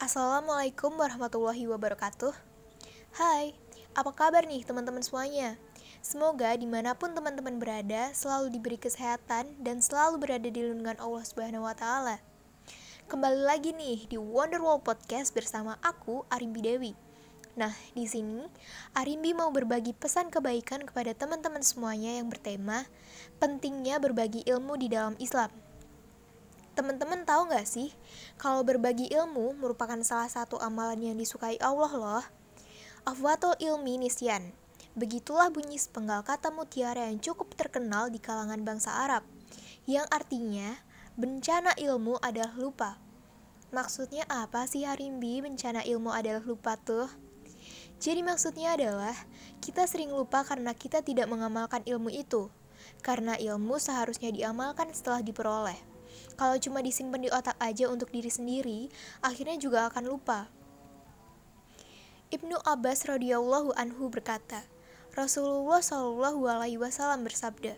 Assalamualaikum warahmatullahi wabarakatuh Hai, apa kabar nih teman-teman semuanya? Semoga di mana pun teman-teman berada selalu diberi kesehatan dan selalu berada di lindungan Allah Subhanahu wa Ta'ala. Kembali lagi nih di Wonderwall Podcast bersama aku, Arimbi Dewi. Nah, di sini Arimbi mau berbagi pesan kebaikan kepada teman-teman semuanya yang bertema pentingnya berbagi ilmu di dalam Islam. Teman-teman tahu nggak sih, kalau berbagi ilmu merupakan salah satu amalan yang disukai Allah loh. Afwatul ilmi nisyan. Begitulah bunyi sepenggal kata mutiara yang cukup terkenal di kalangan bangsa Arab, yang artinya bencana ilmu adalah lupa. Maksudnya apa sih Harimbi bencana ilmu adalah lupa tuh? Jadi maksudnya adalah kita sering lupa karena kita tidak mengamalkan ilmu itu. Karena ilmu seharusnya diamalkan setelah diperoleh. Kalau cuma disimpan di otak aja untuk diri sendiri, akhirnya juga akan lupa. Ibnu Abbas radhiyallahu anhu berkata, Rasulullah shallallahu alaihi wasallam bersabda,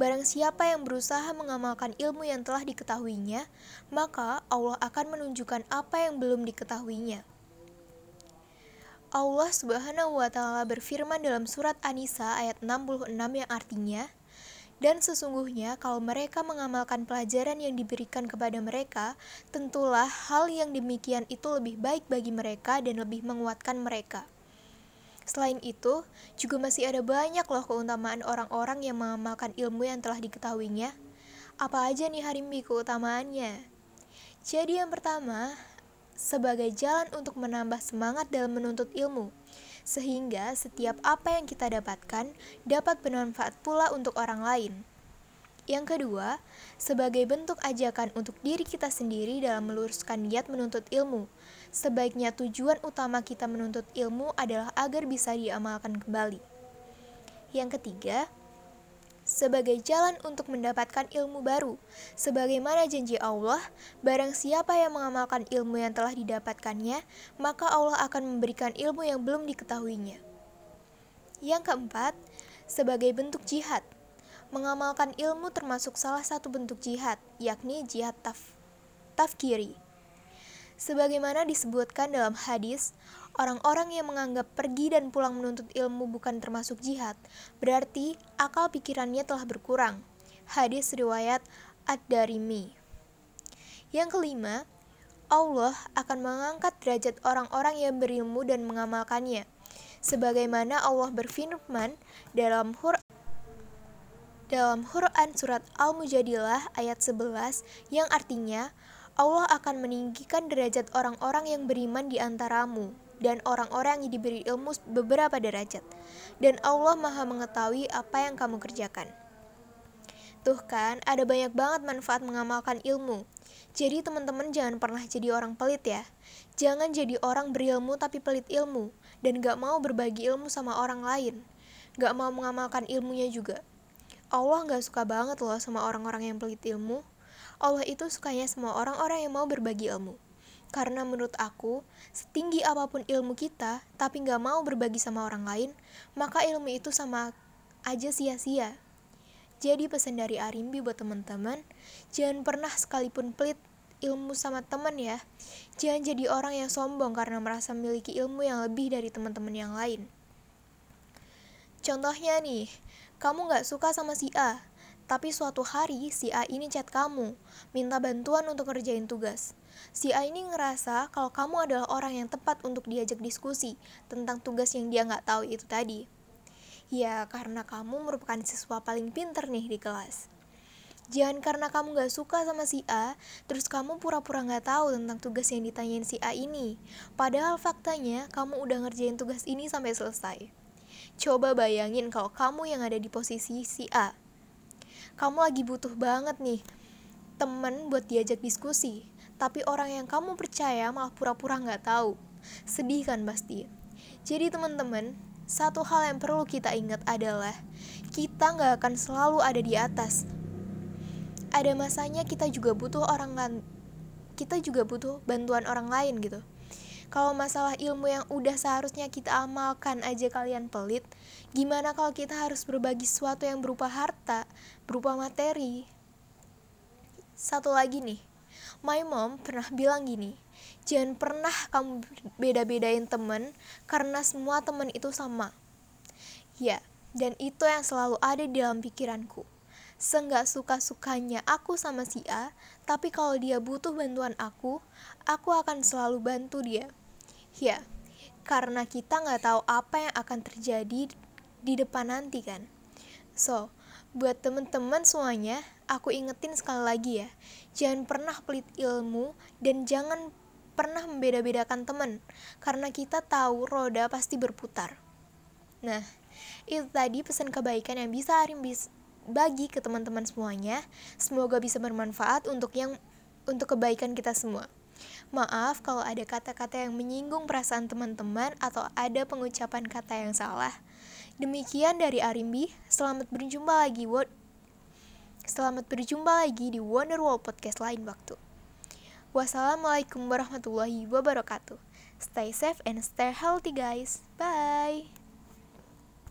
Barang siapa yang berusaha mengamalkan ilmu yang telah diketahuinya, maka Allah akan menunjukkan apa yang belum diketahuinya. Allah Subhanahu wa taala berfirman dalam surat An-Nisa ayat 66 yang artinya, dan sesungguhnya kalau mereka mengamalkan pelajaran yang diberikan kepada mereka, tentulah hal yang demikian itu lebih baik bagi mereka dan lebih menguatkan mereka. Selain itu, juga masih ada banyak loh keutamaan orang-orang yang mengamalkan ilmu yang telah diketahuinya. Apa aja nih harimbi keutamaannya? Jadi yang pertama, sebagai jalan untuk menambah semangat dalam menuntut ilmu sehingga setiap apa yang kita dapatkan dapat bermanfaat pula untuk orang lain. Yang kedua, sebagai bentuk ajakan untuk diri kita sendiri dalam meluruskan niat menuntut ilmu, sebaiknya tujuan utama kita menuntut ilmu adalah agar bisa diamalkan kembali. Yang ketiga, sebagai jalan untuk mendapatkan ilmu baru. Sebagaimana janji Allah, barang siapa yang mengamalkan ilmu yang telah didapatkannya, maka Allah akan memberikan ilmu yang belum diketahuinya. Yang keempat, sebagai bentuk jihad. Mengamalkan ilmu termasuk salah satu bentuk jihad, yakni jihad taf tafkiri. Sebagaimana disebutkan dalam hadis, Orang-orang yang menganggap pergi dan pulang menuntut ilmu bukan termasuk jihad, berarti akal pikirannya telah berkurang. Hadis riwayat Ad-Darimi. Yang kelima, Allah akan mengangkat derajat orang-orang yang berilmu dan mengamalkannya. Sebagaimana Allah berfirman dalam Hur dalam Quran surat Al-Mujadilah ayat 11 yang artinya Allah akan meninggikan derajat orang-orang yang beriman di antaramu dan orang-orang yang diberi ilmu beberapa derajat. Dan Allah Maha mengetahui apa yang kamu kerjakan. Tuh kan, ada banyak banget manfaat mengamalkan ilmu. Jadi teman-teman jangan pernah jadi orang pelit ya. Jangan jadi orang berilmu tapi pelit ilmu. Dan gak mau berbagi ilmu sama orang lain. Gak mau mengamalkan ilmunya juga. Allah gak suka banget loh sama orang-orang yang pelit ilmu. Allah itu sukanya sama orang-orang yang mau berbagi ilmu. Karena menurut aku, setinggi apa pun ilmu kita, tapi nggak mau berbagi sama orang lain, maka ilmu itu sama aja sia-sia. Jadi pesan dari Arimbi buat teman-teman, jangan pernah sekalipun pelit ilmu sama teman ya. Jangan jadi orang yang sombong karena merasa memiliki ilmu yang lebih dari teman-teman yang lain. Contohnya nih, kamu nggak suka sama si A, tapi suatu hari si A ini chat kamu, minta bantuan untuk ngerjain tugas. Si A ini ngerasa kalau kamu adalah orang yang tepat untuk diajak diskusi tentang tugas yang dia nggak tahu itu tadi. Ya, karena kamu merupakan siswa paling pinter nih di kelas. Jangan karena kamu gak suka sama si A, terus kamu pura-pura gak tahu tentang tugas yang ditanyain si A ini. Padahal faktanya, kamu udah ngerjain tugas ini sampai selesai. Coba bayangin kalau kamu yang ada di posisi si A kamu lagi butuh banget nih temen buat diajak diskusi, tapi orang yang kamu percaya malah pura-pura nggak tahu. Sedih kan pasti. Jadi teman-teman, satu hal yang perlu kita ingat adalah kita nggak akan selalu ada di atas. Ada masanya kita juga butuh orang lain, kita juga butuh bantuan orang lain gitu. Kalau masalah ilmu yang udah seharusnya kita amalkan aja kalian pelit, gimana kalau kita harus berbagi sesuatu yang berupa harta, berupa materi? Satu lagi nih, My mom pernah bilang gini, jangan pernah kamu beda-bedain temen karena semua temen itu sama. Ya, dan itu yang selalu ada di dalam pikiranku. Seenggak suka-sukanya aku sama si A, tapi kalau dia butuh bantuan aku, aku akan selalu bantu dia. Ya, karena kita nggak tahu apa yang akan terjadi di depan nanti kan. So, buat temen-temen semuanya, aku ingetin sekali lagi ya, jangan pernah pelit ilmu dan jangan pernah membeda-bedakan temen, karena kita tahu roda pasti berputar. Nah, itu tadi pesan kebaikan yang bisa Arim bis bagi ke teman-teman semuanya. Semoga bisa bermanfaat untuk yang untuk kebaikan kita semua. Maaf kalau ada kata-kata yang menyinggung perasaan teman-teman atau ada pengucapan kata yang salah. Demikian dari Arimbi, selamat berjumpa lagi Word. Selamat berjumpa lagi di Wonderwall Podcast lain waktu. Wassalamualaikum warahmatullahi wabarakatuh. Stay safe and stay healthy guys. Bye.